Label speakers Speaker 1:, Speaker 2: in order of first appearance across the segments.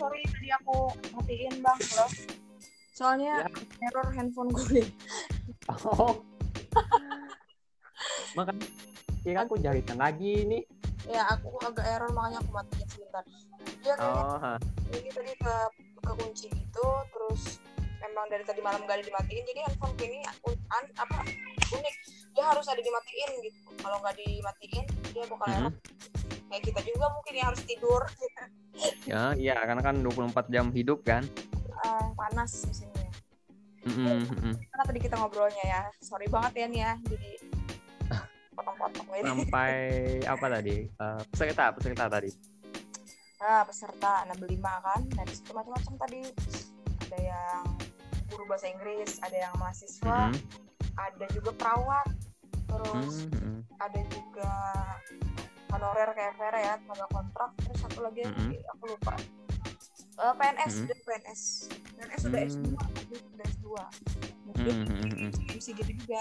Speaker 1: sorry tadi aku matiin bang bro soalnya
Speaker 2: Ya.
Speaker 1: error handphone gue
Speaker 2: Oh. Makanya kira aku jarikan lagi nih.
Speaker 1: ya aku agak error makanya aku matiin sebentar dia kayaknya
Speaker 2: Oh,
Speaker 1: ini tadi ke ke kunci gitu terus memang dari tadi malam gak ada dimatiin jadi handphone gue ini un- apa unik dia harus ada dimatiin gitu kalau nggak dimatiin dia bakal
Speaker 2: Mhm.
Speaker 1: error kayak kita juga mungkin ya harus tidur
Speaker 2: Ya, iya karena kan 24 jam hidup kan.
Speaker 1: Eh, panas di sini
Speaker 2: Mm-mm, mm-mm.
Speaker 1: karena tadi kita ngobrolnya ya sorry banget ya nih ya jadi potong-potong ini
Speaker 2: Sampai apa tadi? Eh, peserta, peserta tadi.
Speaker 1: nah peserta 65 kan dari situ macam-macam tadi ada yang guru bahasa Inggris ada yang mahasiswa
Speaker 2: Mm-mm,
Speaker 1: ada juga perawat terus
Speaker 2: mm-mm.
Speaker 1: ada juga honorer kayak Vera ya tenaga kontrak terus satu lagi yang
Speaker 2: Mm-mm.
Speaker 1: aku lupa Eh, PNS
Speaker 2: Mm-mm.
Speaker 1: dan PNS PNS udah
Speaker 2: Mm.
Speaker 1: S2 udah S2 mungkin. MC gitu juga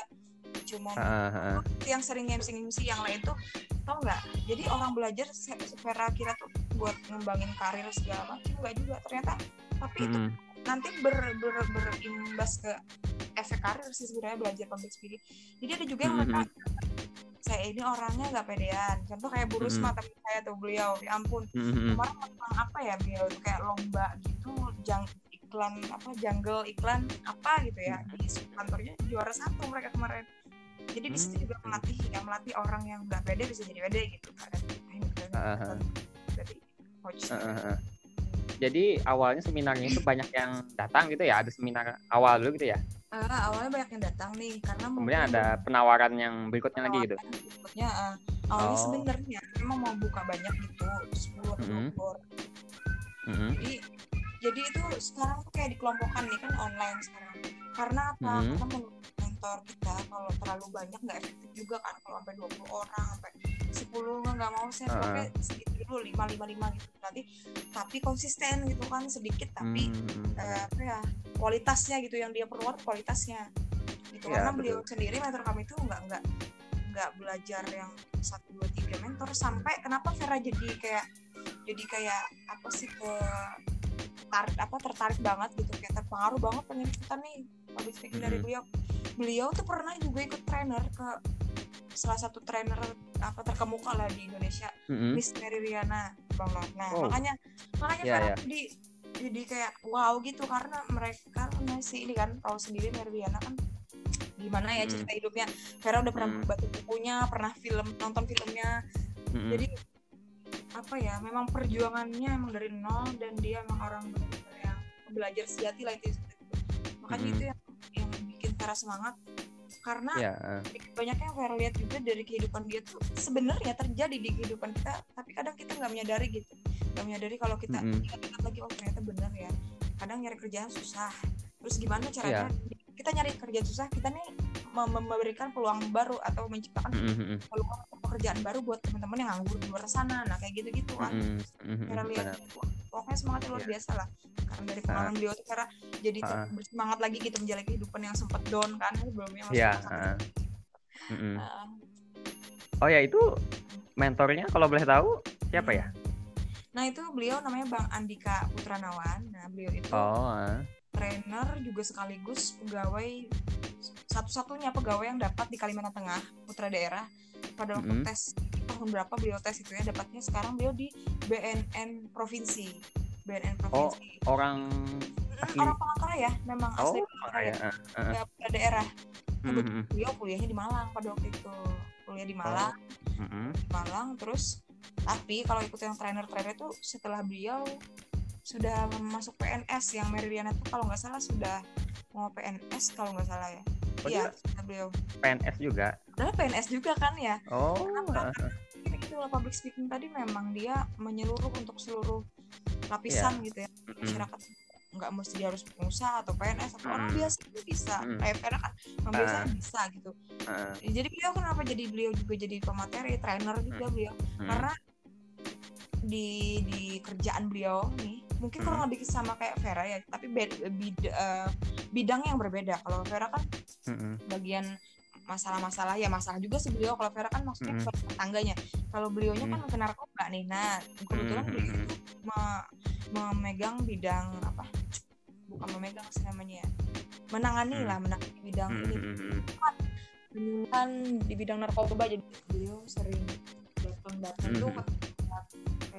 Speaker 1: cuman
Speaker 2: Ah, ah, ah.
Speaker 1: yang sering MC MC yang lain tuh tau nggak jadi orang belajar Vera kira tuh buat ngembangin karir segala macam nggak juga ternyata tapi itu
Speaker 2: Mm-mm.
Speaker 1: nanti ber, ber, berimbas ke efek karir sih sebenarnya belajar public speaking jadi ada juga yang
Speaker 2: Mhm.
Speaker 1: mereka saya ini orangnya nggak pedean contoh kayak Bu Rusma
Speaker 2: Mhm.
Speaker 1: teman saya tuh beliau ya ampun
Speaker 2: Mm-mm.
Speaker 1: kemarin tentang apa ya beliau itu kayak lomba gitu jang iklan apa jungle iklan apa gitu ya di kantornya juara satu mereka kemarin jadi di situ
Speaker 2: Hmm.
Speaker 1: juga melatih ya melatih orang yang nggak pede bisa jadi pede gitu kan
Speaker 2: Ah, ah.
Speaker 1: coach
Speaker 2: Ah, ah, ah. Jadi awalnya seminarnya itu banyak yang datang gitu ya, ada seminar awal dulu gitu ya.
Speaker 1: Ah, awalnya banyak yang datang nih karena
Speaker 2: Kemudian ada penawaran yang berikutnya lagi gitu.
Speaker 1: penawaran berikutnya ah, awalnya
Speaker 2: Oh.
Speaker 1: sebenarnya memang mau buka banyak gitu 10 atau. 20 orang
Speaker 2: Mm-mm.
Speaker 1: jadi jadi itu sekarang tuh kayak dikelompokkan nih kan online sekarang karena apa
Speaker 2: Mhm.
Speaker 1: karena mentor kita kalau terlalu banyak nggak efektif juga kan kalau sampai 20 orang sampai 10 nggak nggak mau saya
Speaker 2: Ah.
Speaker 1: pokoknya segitu dulu 5 5 5 gitu nanti tapi konsisten gitu kan sedikit tapi
Speaker 2: Mm-mm.
Speaker 1: eh, apa ya kualitasnya gitu yang dia perlu kualitasnya gitu
Speaker 2: Ya,
Speaker 1: karena
Speaker 2: betul.
Speaker 1: beliau sendiri mentor kami itu nggak nggak nggak belajar yang satu dua tiga mentor sampai kenapa Vera jadi kayak jadi kayak apa sih ke tarik apa tertarik banget gitu kayak terpengaruh banget pengen ikutan nih public speaking dari
Speaker 2: Mhm.
Speaker 1: beliau beliau tuh pernah juga ikut trainer ke salah satu trainer apa terkemuka lah di Indonesia
Speaker 2: Mm-mm.
Speaker 1: Miss Mary Riana Bang. Nah,
Speaker 2: Oh.
Speaker 1: makanya makanya
Speaker 2: Iya,
Speaker 1: Vera
Speaker 2: iya.
Speaker 1: jadi jadi kayak wow gitu karena mereka masih ini kan tahu sendiri Mary Riana kan gimana ya
Speaker 2: Mm.
Speaker 1: cerita hidupnya. Vera udah pernah
Speaker 2: Mm.
Speaker 1: baca bukunya, pernah film nonton filmnya.
Speaker 2: Mm-mm.
Speaker 1: Jadi apa ya, memang perjuangannya emang dari nol dan dia emang orang yang belajar sejati lah itu. Makanya
Speaker 2: Mm.
Speaker 1: itu yang Vera semangat karena
Speaker 2: Ya, ah.
Speaker 1: banyak yang Vera lihat juga dari kehidupan dia tuh sebenarnya terjadi di kehidupan kita tapi kadang kita nggak menyadari gitu nggak menyadari kalau kita
Speaker 2: Mm-mm.
Speaker 1: ingat-ingat lagi oh ternyata benar ya kadang nyari kerjaan susah terus gimana caranya
Speaker 2: Iya.
Speaker 1: kita nyari kerjaan susah kita nih memberikan peluang baru atau menciptakan peluang pekerjaan baru buat teman-teman yang nganggur di luar sana nah kayak gitu-gitu kan
Speaker 2: Mm-mm. Mm-mm.
Speaker 1: Vera lihat pokoknya semangatnya luar
Speaker 2: Iya.
Speaker 1: biasa lah karena dari pengalaman beliau tuh Vera jadi
Speaker 2: Ah.
Speaker 1: bersemangat lagi gitu menjalani kehidupan yang sempat down kan sebelumnya masih
Speaker 2: Iya,
Speaker 1: sakit.
Speaker 2: ah. Oh ya itu mentornya kalau boleh tahu siapa ya?
Speaker 1: Nah itu beliau namanya Bang Andika Putranawan. Nah beliau itu
Speaker 2: Oh, ah.
Speaker 1: trainer juga sekaligus pegawai satu-satunya pegawai yang dapat di Kalimantan Tengah putra daerah pada waktu
Speaker 2: Mm-mm.
Speaker 1: tes tahun berapa beliau tes itu ya dapatnya sekarang beliau di BNN provinsi BNN
Speaker 2: Oh,
Speaker 1: provinsi
Speaker 2: orang
Speaker 1: Mm,
Speaker 2: asli.
Speaker 1: orang Palangkaraya memang
Speaker 2: Oh,
Speaker 1: asli
Speaker 2: ya.
Speaker 1: Palangkaraya
Speaker 2: ah.
Speaker 1: ya, putra daerah. Kebetulan beliau kuliahnya di Malang pada waktu itu kuliah di Malang
Speaker 2: Mm-mm.
Speaker 1: di Malang terus tapi kalau ikut yang trainer-trainer itu setelah beliau sudah masuk PNS yang Meridiana itu kalau nggak salah sudah mau PNS kalau nggak salah ya
Speaker 2: Oh,
Speaker 1: iya beliau
Speaker 2: PNS juga.
Speaker 1: udah PNS juga kan ya
Speaker 2: Oh,
Speaker 1: Kenapa?
Speaker 2: ah.
Speaker 1: Ini gitu public speaking tadi memang dia menyeluruh untuk seluruh lapisan gitu ya masyarakat nggak mesti dia harus pengusaha atau PNS atau orang
Speaker 2: Mm.
Speaker 1: biasa juga bisa
Speaker 2: Mm.
Speaker 1: kayak Vera kan orang biasa
Speaker 2: Ah.
Speaker 1: bisa gitu
Speaker 2: Ah,
Speaker 1: jadi beliau kenapa jadi beliau juga jadi pemateri trainer juga
Speaker 2: Hmm.
Speaker 1: beliau
Speaker 2: mm.
Speaker 1: karena di di kerjaan beliau nih mungkin kurang lebih sama kayak Vera ya tapi bed, bid- eh, bidang yang berbeda. Kalau Vera kan
Speaker 2: Mm-mm.
Speaker 1: bagian masalah-masalah ya masalah juga sih beliau. Kalau Vera kan maksudnya
Speaker 2: Mm.
Speaker 1: ke tangganya kalau beliaunya kan ke narkoba nih. Nah kebetulan
Speaker 2: Mm,
Speaker 1: beliau itu me- memegang bidang apa? Bukan memegang sih namanya ya. Menangani
Speaker 2: Hmm.
Speaker 1: lah menangani bidang
Speaker 2: Hmm,
Speaker 1: ini.
Speaker 2: hmm, hmm.
Speaker 1: penyuluhan di bidang narkoba. Jadi beliau sering datang-datang tuh
Speaker 2: Mhm.
Speaker 1: ke tempat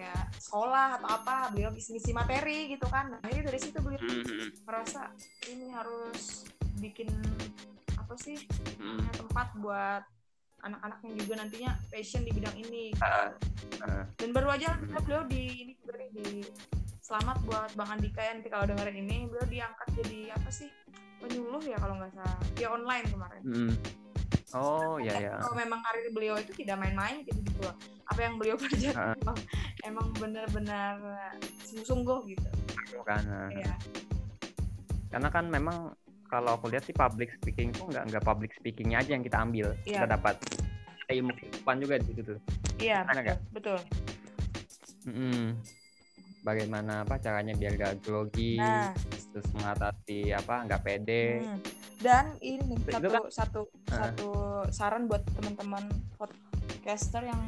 Speaker 1: kayak sekolah atau apa beliau ngisi-ngisi materi gitu kan nah ini dari situ beliau
Speaker 2: Hmm, hmm,
Speaker 1: merasa ini harus bikin apa sih
Speaker 2: hmm.
Speaker 1: tempat buat anak-anaknya juga nantinya passion di bidang ini.
Speaker 2: Ah, ah.
Speaker 1: dan baru aja
Speaker 2: Mhm.
Speaker 1: beliau di ini juga nih di selamat buat bang Andika ya nanti kalau dengerin ini beliau diangkat jadi apa sih penyuluh ya kalau nggak salah dia online kemarin
Speaker 2: Hmm. Oh ya ya.
Speaker 1: kalau memang karir beliau itu tidak main-main gitu gitu loh apa yang beliau pelajari
Speaker 2: Ah.
Speaker 1: emang emang benar-benar sungguh-sungguh gitu
Speaker 2: Kan. ah.
Speaker 1: ya
Speaker 2: Karena kan memang kalau aku lihat sih public speaking tuh nggak nggak public speakingnya aja yang kita ambil,
Speaker 1: Iya.
Speaker 2: kita dapat ilmu kehidupan juga di situ tuh.
Speaker 1: iya
Speaker 2: nggak?
Speaker 1: betul
Speaker 2: Mm-mm. Bagaimana apa caranya biar gak grogi,
Speaker 1: nah
Speaker 2: terus mengatasi apa nggak pede.
Speaker 1: hmm. Dan ini nih,
Speaker 2: Itu
Speaker 1: satu
Speaker 2: kan-
Speaker 1: satu
Speaker 2: Ah.
Speaker 1: satu saran buat teman-teman podcaster yang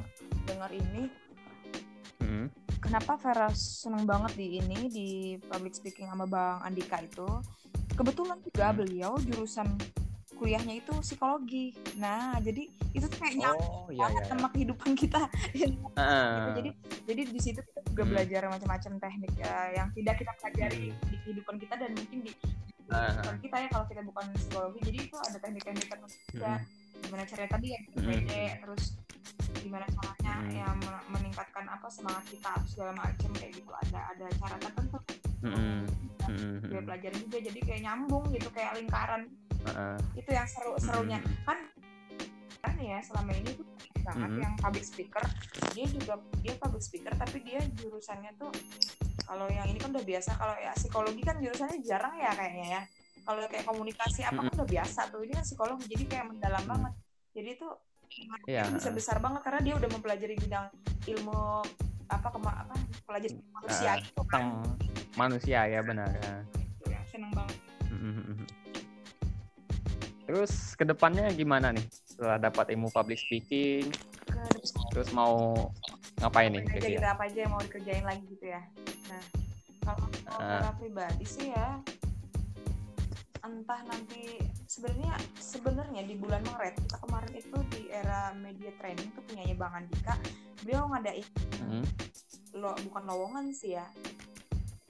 Speaker 1: dengar ini
Speaker 2: Mm.
Speaker 1: kenapa Vera seneng banget di ini di public speaking sama Bang Andika itu kebetulan juga
Speaker 2: Hmm.
Speaker 1: beliau jurusan kuliahnya itu psikologi nah jadi itu tuh kayak nyambung
Speaker 2: Oh iya
Speaker 1: banget
Speaker 2: iya.
Speaker 1: sama kehidupan kita gitu.
Speaker 2: Ah.
Speaker 1: jadi jadi di situ kita juga
Speaker 2: Hmm.
Speaker 1: belajar macam-macam teknik ya, yang tidak kita pelajari
Speaker 2: Hmm.
Speaker 1: di kehidupan kita dan mungkin di kehidupan kita ya kalau kita bukan psikologi jadi itu ada teknik-teknik tertentu juga
Speaker 2: Mm.
Speaker 1: gimana caranya tadi ya
Speaker 2: Hmm.
Speaker 1: pede terus gimana caranya
Speaker 2: Hmm.
Speaker 1: ya men- meningkatkan apa semangat kita segala macam kayak gitu ada ada cara tertentu
Speaker 2: Mm-mm. Mm-mm.
Speaker 1: dia pelajari juga jadi kayak nyambung gitu kayak lingkaran
Speaker 2: Ah.
Speaker 1: itu yang seru serunya
Speaker 2: Mm-mm.
Speaker 1: kan kan ya selama ini tuh banget
Speaker 2: Mhm.
Speaker 1: yang public speaker dia juga dia public speaker tapi dia jurusannya tuh kalau yang udah biasa kalau ya psikologi kan jurusannya jarang ya kayaknya ya kalau kayak komunikasi apa kan udah biasa tuh ini kan psikologi jadi kayak mendalam banget jadi tuh
Speaker 2: Iya.
Speaker 1: itu bisa besar banget karena dia udah mempelajari bidang ilmu apa kema apa pelajari manusia
Speaker 2: Ah,
Speaker 1: itu kan
Speaker 2: manusia ya benar. Ah.
Speaker 1: itu yang seneng banget.
Speaker 2: Terus ke depannya gimana nih setelah dapat ilmu public speaking? Terus mau ngapain nih kira-kira?
Speaker 1: gitu apa aja yang mau dikerjain lagi gitu ya nah kalau kalau
Speaker 2: Ah.
Speaker 1: secara pribadi sih ya entah nanti sebenarnya sebenarnya di bulan Maret kita kemarin itu di era media training tuh punyanya Bang Andika beliau ngadain
Speaker 2: Mm.
Speaker 1: lo bukan lowongan sih ya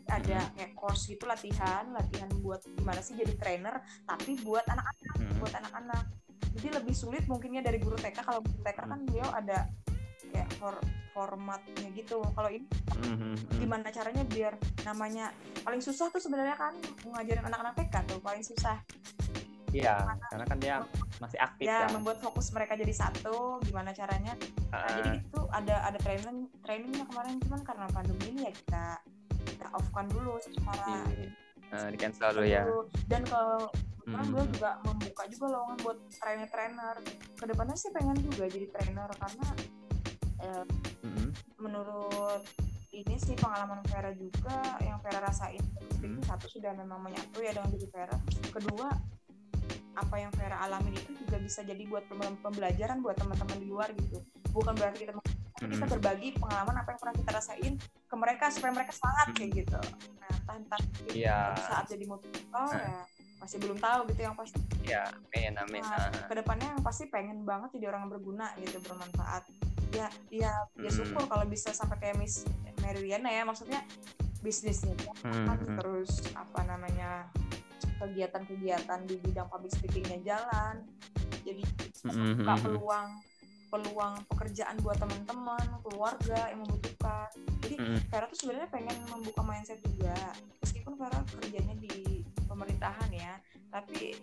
Speaker 1: ada
Speaker 2: Hmm.
Speaker 1: kayak course gitu latihan latihan buat gimana sih jadi trainer tapi buat anak-anak
Speaker 2: Mm.
Speaker 1: buat anak-anak jadi lebih sulit mungkinnya dari guru TK kalau guru TK kan beliau ada kayak for formatnya gitu kalau ini
Speaker 2: Mhm.
Speaker 1: gimana caranya biar namanya paling susah tuh sebenarnya kan ngajarin anak-anak TK tuh paling susah.
Speaker 2: Iya, karena kan dia masih aktif
Speaker 1: ya
Speaker 2: kan.
Speaker 1: membuat fokus mereka jadi satu gimana caranya? Nah,
Speaker 2: Ah,
Speaker 1: jadi itu ada ada training trainingnya kemarin cuman karena pandemi ini ya kita kita off kan dulu secara
Speaker 2: di, eh, di cancel dulu ya.
Speaker 1: dan ke sekarang
Speaker 2: Mhm.
Speaker 1: beliau juga membuka juga lowongan buat trainer-trainer. Ke depannya sih pengen juga jadi trainer karena eh,
Speaker 2: Mhm.
Speaker 1: menurut ini sih pengalaman Vera juga yang Vera rasain
Speaker 2: Hmm.
Speaker 1: satu sudah memang menyatu ya dengan diri Vera kedua apa yang Vera alamin itu juga bisa jadi buat pem- pembelajaran buat teman-teman di luar gitu bukan berarti kita tapi kita
Speaker 2: Mhm.
Speaker 1: berbagi pengalaman apa yang pernah kita rasain ke mereka supaya mereka semangat
Speaker 2: Hmm.
Speaker 1: kayak gitu nah entah entah
Speaker 2: Iya.
Speaker 1: saat jadi motivator
Speaker 2: Nah.
Speaker 1: ya masih belum tahu gitu yang pasti
Speaker 2: Iya, amin amin.
Speaker 1: Nah,
Speaker 2: Ah,
Speaker 1: ke depannya yang pasti pengen banget jadi orang yang berguna gitu bermanfaat ya ya ya
Speaker 2: Hmm.
Speaker 1: syukur kalau bisa sampai kayak Miss Meriana ya maksudnya bisnisnya
Speaker 2: Hmm, hmm.
Speaker 1: terus apa namanya kegiatan-kegiatan di bidang public speakingnya jalan jadi
Speaker 2: Mhm,
Speaker 1: buka
Speaker 2: mhm.
Speaker 1: peluang peluang pekerjaan buat teman-teman keluarga yang membutuhkan jadi. Vera tuh sebenarnya pengen membuka mindset juga meskipun Vera kerjanya di pemerintahan ya. Tapi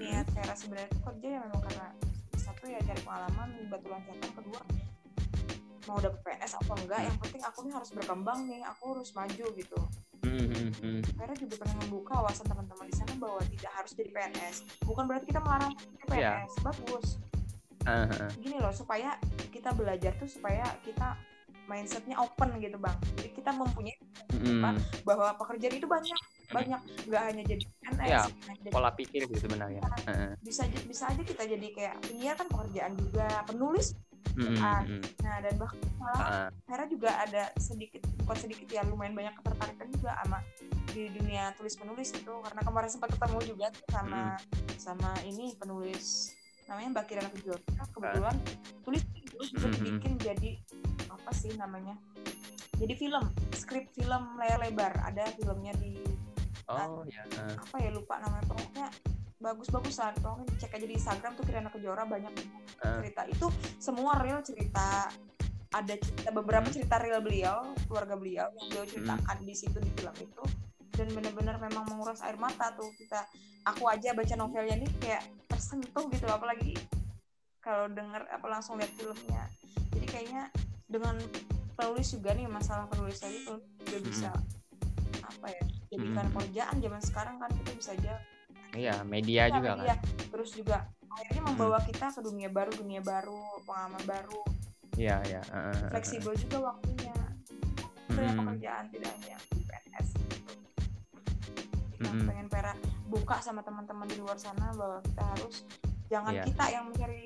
Speaker 1: niat Vera sebenarnya tuh kerja ya memang karena satu ya cari pengalaman batu loncatan kedua mau dapet PNS atau enggak yang penting aku nih harus berkembang nih aku harus maju gitu. Vera juga pengen membuka wawasan teman-teman di sana bahwa tidak harus jadi PNS bukan berarti kita melarang jadi PNS bagus.
Speaker 2: Ah, ah.
Speaker 1: gini loh supaya kita belajar tuh supaya kita mindsetnya open gitu bang. Jadi kita mempunyai
Speaker 2: Mhm.
Speaker 1: bahwa pekerjaan itu banyak banyak nggak hanya jadi PNS
Speaker 2: Iya,
Speaker 1: nggak hanya jadi-
Speaker 2: Pola pikir sih sebenarnya. Ah.
Speaker 1: bisa bisa aja kita jadi kayak penyiar kan pekerjaan juga penulis Ah.
Speaker 2: mhm.
Speaker 1: nah dan bahkan malah
Speaker 2: Ah,
Speaker 1: Hera juga ada sedikit bukan sedikit ya lumayan banyak ketertarikan juga sama di dunia tulis penulis itu karena kemarin sempat ketemu juga sama sama ini penulis namanya Mbak Kirana Kejora kebetulan tulis terus juga
Speaker 2: Mhm.
Speaker 1: dibikin jadi apa sih namanya jadi film skrip film layar lebar ada filmnya di
Speaker 2: oh ya eh.
Speaker 1: apa ya lupa namanya pokoknya bagus-bagusan pokoknya cek aja di Instagram tuh Kirana Kejora banyak
Speaker 2: Eh.
Speaker 1: cerita itu semua real cerita ada cerita beberapa
Speaker 2: Hmm.
Speaker 1: cerita real beliau keluarga beliau yang beliau ceritakan di situ di film itu dan benar-benar memang menguras air mata tuh kita aku aja baca novelnya nih kayak tersentuh gitu loh, apalagi kalau denger apa langsung lihat filmnya jadi kayaknya dengan penulis juga nih masalah penulis tadi tuh juga
Speaker 2: Hmm.
Speaker 1: bisa apa jadikan
Speaker 2: Hmm.
Speaker 1: pekerjaan zaman sekarang kan kita bisa aja
Speaker 2: iya media
Speaker 1: Iya,
Speaker 2: juga
Speaker 1: media.
Speaker 2: kan
Speaker 1: terus juga akhirnya membawa kita ke dunia baru dunia baru pengalaman baru
Speaker 2: iya iya eh, eh, eh.
Speaker 1: fleksibel juga waktunya banyak
Speaker 2: Mm-mm.
Speaker 1: pekerjaan tidak hanya PNS gitu. Jadi
Speaker 2: Mm-mm.
Speaker 1: pengen Vera buka sama teman-teman di luar sana bahwa kita harus jangan
Speaker 2: Iya.
Speaker 1: kita yang mencari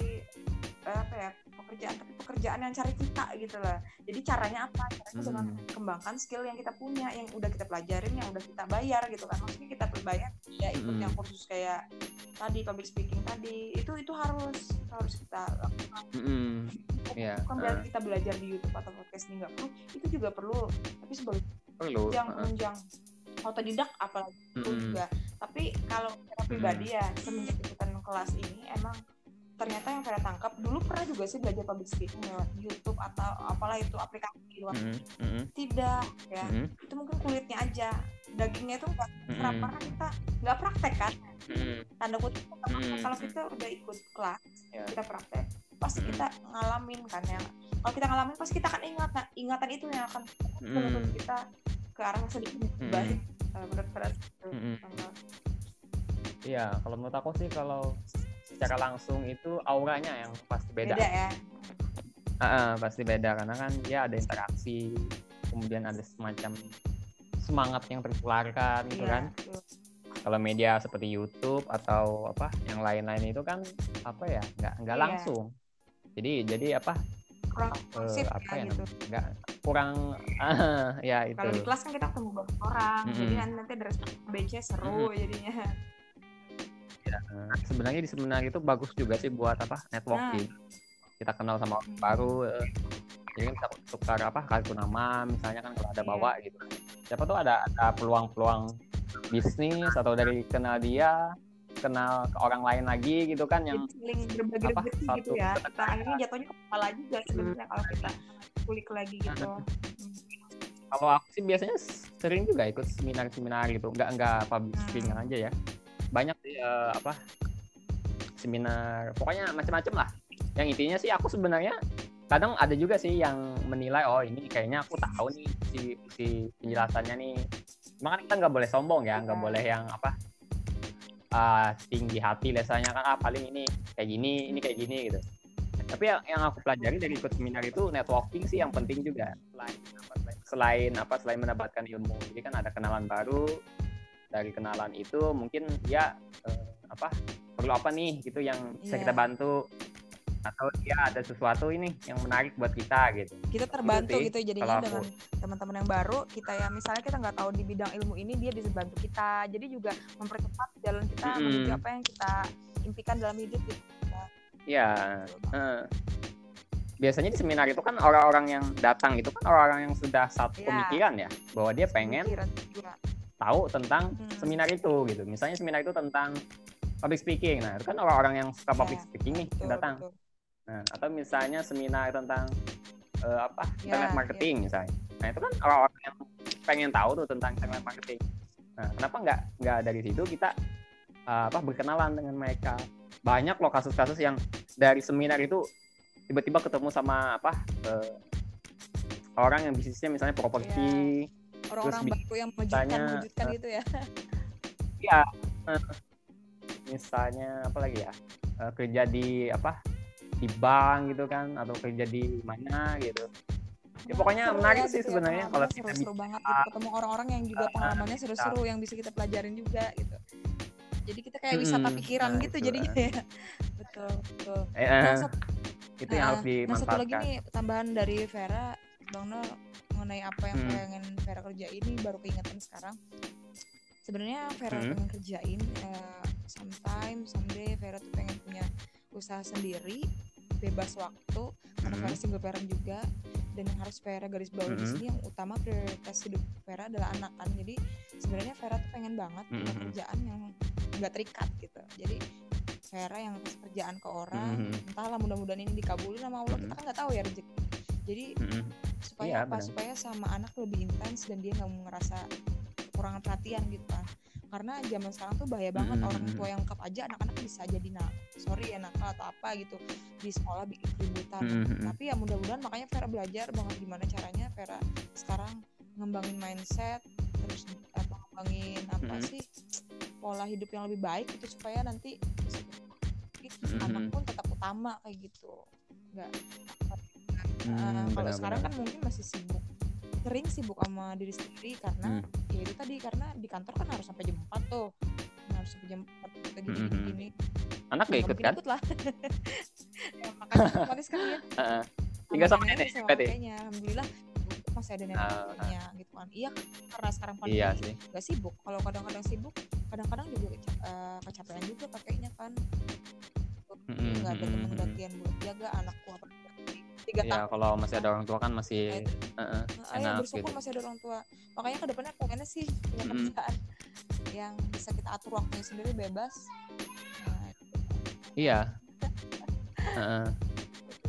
Speaker 1: eh, apa ya pekerjaan tapi pekerjaan yang cari kita gitu lah jadi caranya apa caranya dengan
Speaker 2: Hmm.
Speaker 1: kembangkan skill yang kita punya yang udah kita pelajarin yang udah kita bayar gitu kan maksudnya kita bayar ya ikut
Speaker 2: Mm-mm.
Speaker 1: yang kursus kayak tadi public speaking tadi itu itu harus harus kita lakukan
Speaker 2: Mm-mm. Iya,
Speaker 1: bukan
Speaker 2: eh.
Speaker 1: berarti kita belajar di YouTube atau podcast ini nggak perlu itu juga perlu tapi sebagai
Speaker 2: perlu
Speaker 1: penunjang
Speaker 2: eh.
Speaker 1: penunjang otodidak apalagi itu
Speaker 2: Mm-mm.
Speaker 1: juga tapi kalau secara pribadi ya semenjak ikutan kelas ini emang ternyata yang saya tangkap dulu pernah juga sih belajar public speaking lewat YouTube atau apalah itu aplikasi di luar
Speaker 2: Mm-mm. Mm-mm.
Speaker 1: tidak ya
Speaker 2: Mm-mm.
Speaker 1: itu mungkin kulitnya aja dagingnya itu nggak
Speaker 2: Mm-mm.
Speaker 1: karena kita nggak praktek kan
Speaker 2: Mm-mm.
Speaker 1: tanda kutip
Speaker 2: Mm-mm.
Speaker 1: kalau kita udah ikut kelas
Speaker 2: Ya.
Speaker 1: kita praktek pasti
Speaker 2: Mm-mm.
Speaker 1: kita ngalamin kan ya kalau kita ngalamin pasti kita akan ingat nah ingatan itu yang akan menuntun
Speaker 2: Mm-mm.
Speaker 1: kita ke arah yang sedikit lebih
Speaker 2: Mm-mm.
Speaker 1: baik menurut saya
Speaker 2: Iya, kalau menurut aku sih kalau secara langsung itu auranya yang pasti beda.
Speaker 1: beda ya
Speaker 2: Ah, ah, pasti beda karena kan dia ada interaksi, kemudian ada semacam semangat yang tertularkan gitu
Speaker 1: Iya,
Speaker 2: kan. Kalau media seperti YouTube atau apa yang lain-lain itu kan apa ya nggak nggak
Speaker 1: Iya.
Speaker 2: langsung. Jadi jadi apa
Speaker 1: kurang responsif
Speaker 2: apa
Speaker 1: ya
Speaker 2: ya
Speaker 1: gitu
Speaker 2: namanya, nggak kurang ah, ya itu.
Speaker 1: kalau di kelas kan kita ketemu banyak orang
Speaker 2: Mm-mm.
Speaker 1: jadi nanti nanti ada BC seru jadinya
Speaker 2: Eh, sebenarnya di seminar itu bagus juga sih buat apa networking. Kita kenal sama orang
Speaker 1: Hmm.
Speaker 2: baru. eh, jadi kan bisa tukar apa kartu nama misalnya kan kalau ada
Speaker 1: Iya.
Speaker 2: bawa gitu. Siapa tuh ada ada peluang-peluang bisnis atau dari kenal dia kenal ke orang lain lagi gitu kan yang
Speaker 1: jadi saling berbagi
Speaker 2: apa,
Speaker 1: gitu
Speaker 2: satu
Speaker 1: ya kita akhirnya jatuhnya ke kepala juga sebenarnya kalau kita kulik lagi gitu
Speaker 2: Hmm.
Speaker 1: Mm.
Speaker 2: kalau aku sih biasanya sering juga ikut seminar-seminar gitu nggak nggak public
Speaker 1: Hmm.
Speaker 2: speaking aja ya eh, apa seminar pokoknya macam-macam lah. Yang intinya sih aku sebenarnya kadang ada juga sih yang menilai oh ini kayaknya aku tahu nih si si penjelasannya nih. Makanya kita nggak boleh sombong ya nggak
Speaker 1: Iya.
Speaker 2: boleh yang apa ah, tinggi hati lesanya kan ah paling ini kayak gini ini kayak gini gitu. Tapi yang, yang aku pelajari dari ikut seminar itu networking sih yang penting juga. Selain apa selain, selain apa selain mendapatkan ilmu. Jadi kan ada kenalan baru dari kenalan itu mungkin dia eh, apa perlu apa nih gitu yang bisa
Speaker 1: Iya.
Speaker 2: kita bantu atau dia ada sesuatu ini yang menarik buat kita gitu
Speaker 1: kita terbantu
Speaker 2: sih,
Speaker 1: gitu jadinya dengan teman-teman yang baru kita ya misalnya kita nggak tahu di bidang ilmu ini dia bisa bantu kita jadi juga mempercepat jalan kita
Speaker 2: Mm-mm.
Speaker 1: menuju apa yang kita impikan dalam hidup gitu.
Speaker 2: ya biasanya di seminar itu kan orang-orang yang datang itu kan orang-orang yang sudah satu
Speaker 1: Iya.
Speaker 2: pemikiran ya bahwa dia pengen. Tahu tentang
Speaker 1: Hmm.
Speaker 2: seminar itu gitu. Misalnya seminar itu tentang public speaking. Nah, itu kan orang-orang yang suka public
Speaker 1: Ya,
Speaker 2: speaking nih yang
Speaker 1: betul,
Speaker 2: datang.
Speaker 1: betul.
Speaker 2: Nah, atau misalnya seminar tentang eh, apa?
Speaker 1: Ya,
Speaker 2: internet marketing misalnya. Nah, itu kan orang-orang yang pengen tahu tuh tentang internet marketing. Nah, kenapa nggak nggak dari situ kita eh, apa berkenalan dengan mereka? Banyak loh kasus-kasus yang dari seminar itu tiba-tiba ketemu sama apa? eh, orang yang bisnisnya misalnya properti,
Speaker 1: orang-orang baru yang
Speaker 2: misalnya,
Speaker 1: mengejutkan
Speaker 2: eh,
Speaker 1: gitu ya
Speaker 2: Iya. eh, misalnya apa lagi ya? eh, kerja di apa? Di bank gitu kan atau kerja di mana gitu. Ya, pokoknya
Speaker 1: Seru
Speaker 2: menarik
Speaker 1: ya
Speaker 2: sih
Speaker 1: ya,
Speaker 2: sebenarnya kalau kita
Speaker 1: seru-seru
Speaker 2: bisa
Speaker 1: banget gitu ketemu orang-orang yang juga
Speaker 2: Ah,
Speaker 1: pengalamannya seru-seru yang bisa kita pelajarin juga gitu jadi kita kayak wisata
Speaker 2: Mm-mm.
Speaker 1: pikiran
Speaker 2: Nah,
Speaker 1: gitu
Speaker 2: itu,
Speaker 1: jadinya ya betul betul
Speaker 2: eh,
Speaker 1: Nah,
Speaker 2: itu yang harus
Speaker 1: nah satu lagi
Speaker 2: dimanfaatkan.
Speaker 1: nih tambahan dari Vera Bang Nol mengenai apa yang
Speaker 2: Hmm.
Speaker 1: pengen Vera kerjain ini baru keingetan sekarang sebenarnya Vera
Speaker 2: Hmm.
Speaker 1: pengen kerjain eh, sometime someday Vera tuh pengen punya usaha sendiri bebas waktu karena
Speaker 2: Hmm.
Speaker 1: Vera single parent juga dan yang harus Vera garis bawah di
Speaker 2: Hmm.
Speaker 1: sini yang utama prioritas hidup Vera adalah anak kan jadi sebenarnya Vera tuh pengen banget punya
Speaker 2: Hmm.
Speaker 1: kerjaan yang nggak terikat gitu jadi Vera yang kerjaan ke orang
Speaker 2: Hmm.
Speaker 1: entahlah mudah-mudahan ini dikabulin sama Allah kita
Speaker 2: Hmm.
Speaker 1: kan nggak tahu ya rezeki jadi
Speaker 2: Mm-mm.
Speaker 1: supaya
Speaker 2: Iya,
Speaker 1: apa
Speaker 2: benar.
Speaker 1: supaya sama anak lebih intens dan dia nggak mau ngerasa kekurangan perhatian gitu kan karena zaman sekarang tuh bahaya banget
Speaker 2: Mm-mm.
Speaker 1: orang tua yang lengkap aja anak-anak bisa jadi nak sorry ya nakal atau apa gitu di sekolah bikin keributan
Speaker 2: Mm-mm.
Speaker 1: tapi ya mudah-mudahan makanya Vera belajar banget gimana caranya Vera sekarang ngembangin mindset terus apa ngembangin apa
Speaker 2: Mm-mm.
Speaker 1: sih pola hidup yang lebih baik itu supaya nanti
Speaker 2: Mm-mm.
Speaker 1: anak pun tetap utama kayak gitu nggak
Speaker 2: Hmm,
Speaker 1: Uh, kalau
Speaker 2: benar,
Speaker 1: sekarang kan mungkin masih sibuk sering sibuk sama diri sendiri karena
Speaker 2: Hmm.
Speaker 1: ya itu tadi karena di kantor kan harus sampai jam 4 tuh. Harus sampai jam 4 kita gini
Speaker 2: Hmm,
Speaker 1: gini,
Speaker 2: hmm,
Speaker 1: gini.
Speaker 2: Anak gak ikut kan?
Speaker 1: ikut lah. Ya, makanya otomatis kan
Speaker 2: Heeh. Tinggal sama nenek
Speaker 1: sama kakeknya alhamdulillah masih ada
Speaker 2: Ah,
Speaker 1: kakeknya gitu kan. Iya karena sekarang pandemi
Speaker 2: Iya sih.
Speaker 1: gak sibuk. Kalau kadang-kadang sibuk kadang-kadang juga eh, kecapean juga kakeknya kan. Jadi nggak ada teman gantian buat jaga anakku apa tiga
Speaker 2: Iya,
Speaker 1: tahun
Speaker 2: kalau masih ada orang tua kan masih
Speaker 1: Nah, Nah, ayo
Speaker 2: enak
Speaker 1: bersyukur
Speaker 2: gitu.
Speaker 1: masih ada orang tua. Makanya ke depannya pengennya sih punya
Speaker 2: Mm-mm.
Speaker 1: kerjaan yang bisa kita atur waktunya sendiri bebas. Nah,
Speaker 2: Iya. Heeh.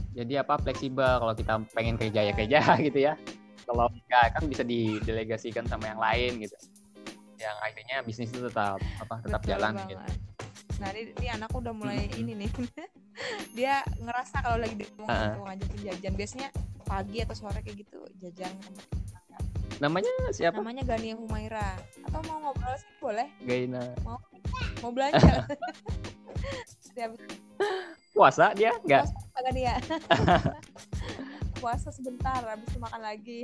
Speaker 2: Jadi apa fleksibel kalau kita pengen kerja ya kerja gitu ya. Kalau enggak kan bisa didelegasikan sama yang lain gitu. Yang akhirnya bisnis itu tetap apa tetap
Speaker 1: betul
Speaker 2: jalan
Speaker 1: banget.
Speaker 2: gitu.
Speaker 1: Nah ini, ini anakku udah mulai
Speaker 2: Mm-mm.
Speaker 1: ini nih. Dia ngerasa kalau lagi di rumah
Speaker 2: Ah.
Speaker 1: gitu ngajakin jajan. Biasanya pagi atau sore kayak gitu jajan tempat.
Speaker 2: Namanya siapa?
Speaker 1: Namanya Gania Humaira. Atau mau ngobrol sih boleh?
Speaker 2: Gaina.
Speaker 1: Mau belanja? Dia habis
Speaker 2: Puasa dia enggak?
Speaker 1: puasa Gania. puasa sebentar habis itu makan lagi.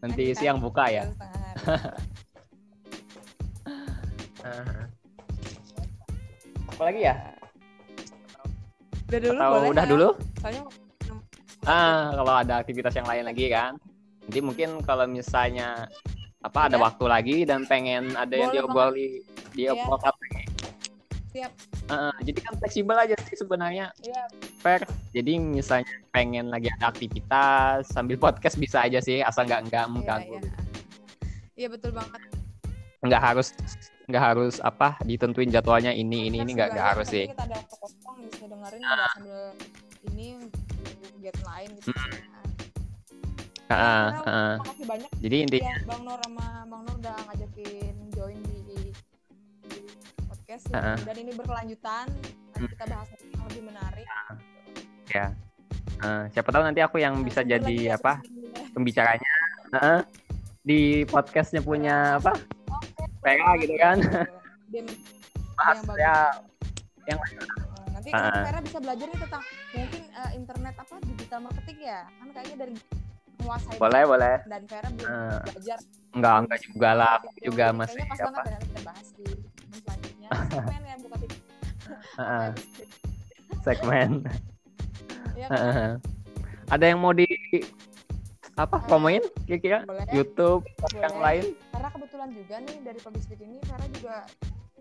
Speaker 2: Nanti siang buka ya.
Speaker 1: Setengah hari.
Speaker 2: Apalagi ya?
Speaker 1: Udah dulu
Speaker 2: Atau
Speaker 1: boleh
Speaker 2: udah
Speaker 1: ya?
Speaker 2: dulu?
Speaker 1: Soalnya
Speaker 2: Ah, kalau ada aktivitas yang lain lagi kan. Nanti mungkin kalau misalnya apa ada
Speaker 1: Iya.
Speaker 2: waktu lagi dan pengen ada yang
Speaker 1: Boleh
Speaker 2: diobroli
Speaker 1: Iya.
Speaker 2: diobrolkan
Speaker 1: siap.
Speaker 2: Heeh, jadi kan fleksibel aja sih sebenarnya
Speaker 1: Iya,
Speaker 2: fair. Jadi misalnya pengen lagi ada aktivitas sambil podcast bisa aja sih asal nggak nggak
Speaker 1: iya,
Speaker 2: mengganggu.
Speaker 1: iya. Iya betul banget.
Speaker 2: Nggak harus nggak harus apa ditentuin jadwalnya ini ini ini nggak nggak harus sih.
Speaker 1: Kita ada waktu kosong bisa dengerin nggak sambil ini lain gitu. Karena
Speaker 2: heeh.
Speaker 1: Makasih banyak
Speaker 2: Jadi inti
Speaker 1: ya Bang Nur sama Bang Nur udah ngajakin join di, di podcast ya.
Speaker 2: Heeh.
Speaker 1: dan ini berkelanjutan. Nanti kita bahas yang lebih menarik.
Speaker 2: ya. Eh, siapa tahu nanti aku yang bisa
Speaker 1: Narasumber lagi
Speaker 2: jadi
Speaker 1: ya,
Speaker 2: apa
Speaker 1: sebenarnya.
Speaker 2: pembicaranya Heeh. di podcastnya punya apa PK gitu kan.
Speaker 1: Dia
Speaker 2: bahas
Speaker 1: yang
Speaker 2: ya.
Speaker 1: Nah, nanti kan Vera bisa belajar nih tentang mungkin eh, internet apa digital marketing ya. Kan kayaknya dari menguasai
Speaker 2: boleh boleh.
Speaker 1: dan Vera belum
Speaker 2: Eh,
Speaker 1: belajar.
Speaker 2: Enggak enggak juga lah. Aku
Speaker 1: Gitu.
Speaker 2: juga
Speaker 1: Jadi
Speaker 2: masih
Speaker 1: pas
Speaker 2: apa.
Speaker 1: Banget nanti kita bahas di segmen selanjutnya. Segmen ya bukan di
Speaker 2: Heeh, segmen.
Speaker 1: Ya kan
Speaker 2: Heeh. ada yang mau di apa
Speaker 1: Eh,
Speaker 2: promoin kira-kira
Speaker 1: boleh.
Speaker 2: YouTube yang
Speaker 1: Boleh.
Speaker 2: lain
Speaker 1: karena kebetulan juga nih dari public speaking ini Vera juga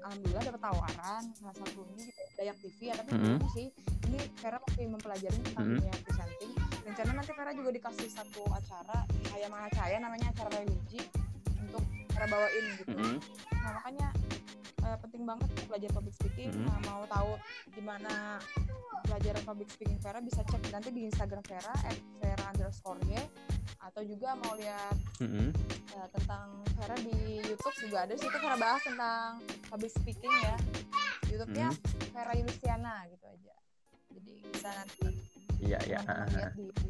Speaker 1: alhamdulillah dapat tawaran salah satunya di Dayak TV ya tapi
Speaker 2: Mhm.
Speaker 1: belum sih ini Vera masih mempelajari tentang
Speaker 2: Mhm.
Speaker 1: dunia presenting rencana nanti Vera juga dikasih satu acara Cahaya Mahacaya namanya acara religi untuk Vera bawain gitu
Speaker 2: Mm-mm.
Speaker 1: nah makanya eh, penting banget belajar public speaking
Speaker 2: Mhm.
Speaker 1: nah, mau tahu gimana pelajaran public speaking Vera bisa cek nanti di Instagram Vera at Vera underscore atau juga mau lihat
Speaker 2: Mm-mm.
Speaker 1: Ya, tentang Vera di YouTube juga ada sih itu Vera bahas tentang public speaking ya. YouTube-nya Vera Yulistiana gitu aja. Jadi bisa nanti
Speaker 2: iya iya
Speaker 1: di, di,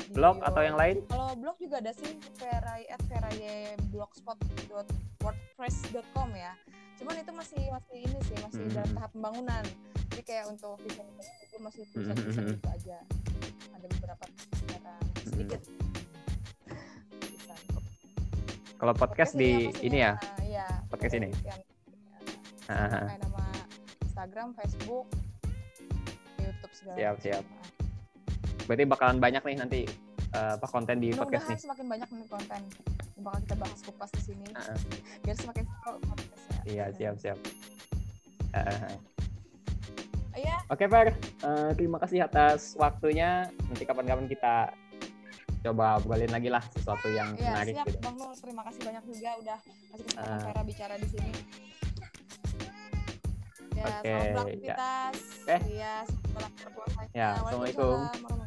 Speaker 1: di
Speaker 2: blog atau yang lain
Speaker 1: Kalau blog juga ada sih Vera at Vera Y blogspot.wordpress.com ya. Cuman itu masih masih ini sih masih
Speaker 2: Mhm.
Speaker 1: dalam tahap pembangunan. Jadi kayak untuk desain itu masih tulisan tulisan
Speaker 2: Mhm.
Speaker 1: gitu aja. Ada beberapa cara sedikit. Desain.
Speaker 2: Kalau podcast
Speaker 1: Podcast
Speaker 2: di
Speaker 1: sih
Speaker 2: ini ya
Speaker 1: iya,
Speaker 2: podcast ini?
Speaker 1: yang- kayak nama Instagram, Facebook, YouTube segala
Speaker 2: Siap,
Speaker 1: macam.
Speaker 2: siap. berarti bakalan banyak nih nanti uh, apa konten di podcast
Speaker 1: Mudah-mudahan
Speaker 2: nih.
Speaker 1: semakin banyak nih konten yang bakal kita bahas kupas di sini
Speaker 2: Uh,
Speaker 1: biar semakin seru podcastnya.
Speaker 2: iya siap siap. Uh,
Speaker 1: Iya,
Speaker 2: Oke Fer, Uh, terima kasih atas waktunya. Nanti kapan-kapan kita coba obrolin lagi lah sesuatu yang
Speaker 1: iya
Speaker 2: menarik
Speaker 1: siap
Speaker 2: gitu.
Speaker 1: Bang Nur. Terima kasih banyak juga udah kasih kesempatan
Speaker 2: Ah.
Speaker 1: Vera bicara di sini. Ya,
Speaker 2: Oke,
Speaker 1: selamat
Speaker 2: ya.
Speaker 1: beraktivitas.
Speaker 2: Oke.
Speaker 1: Iya, selamat berpuasa.
Speaker 2: Ya, Assalamualaikum.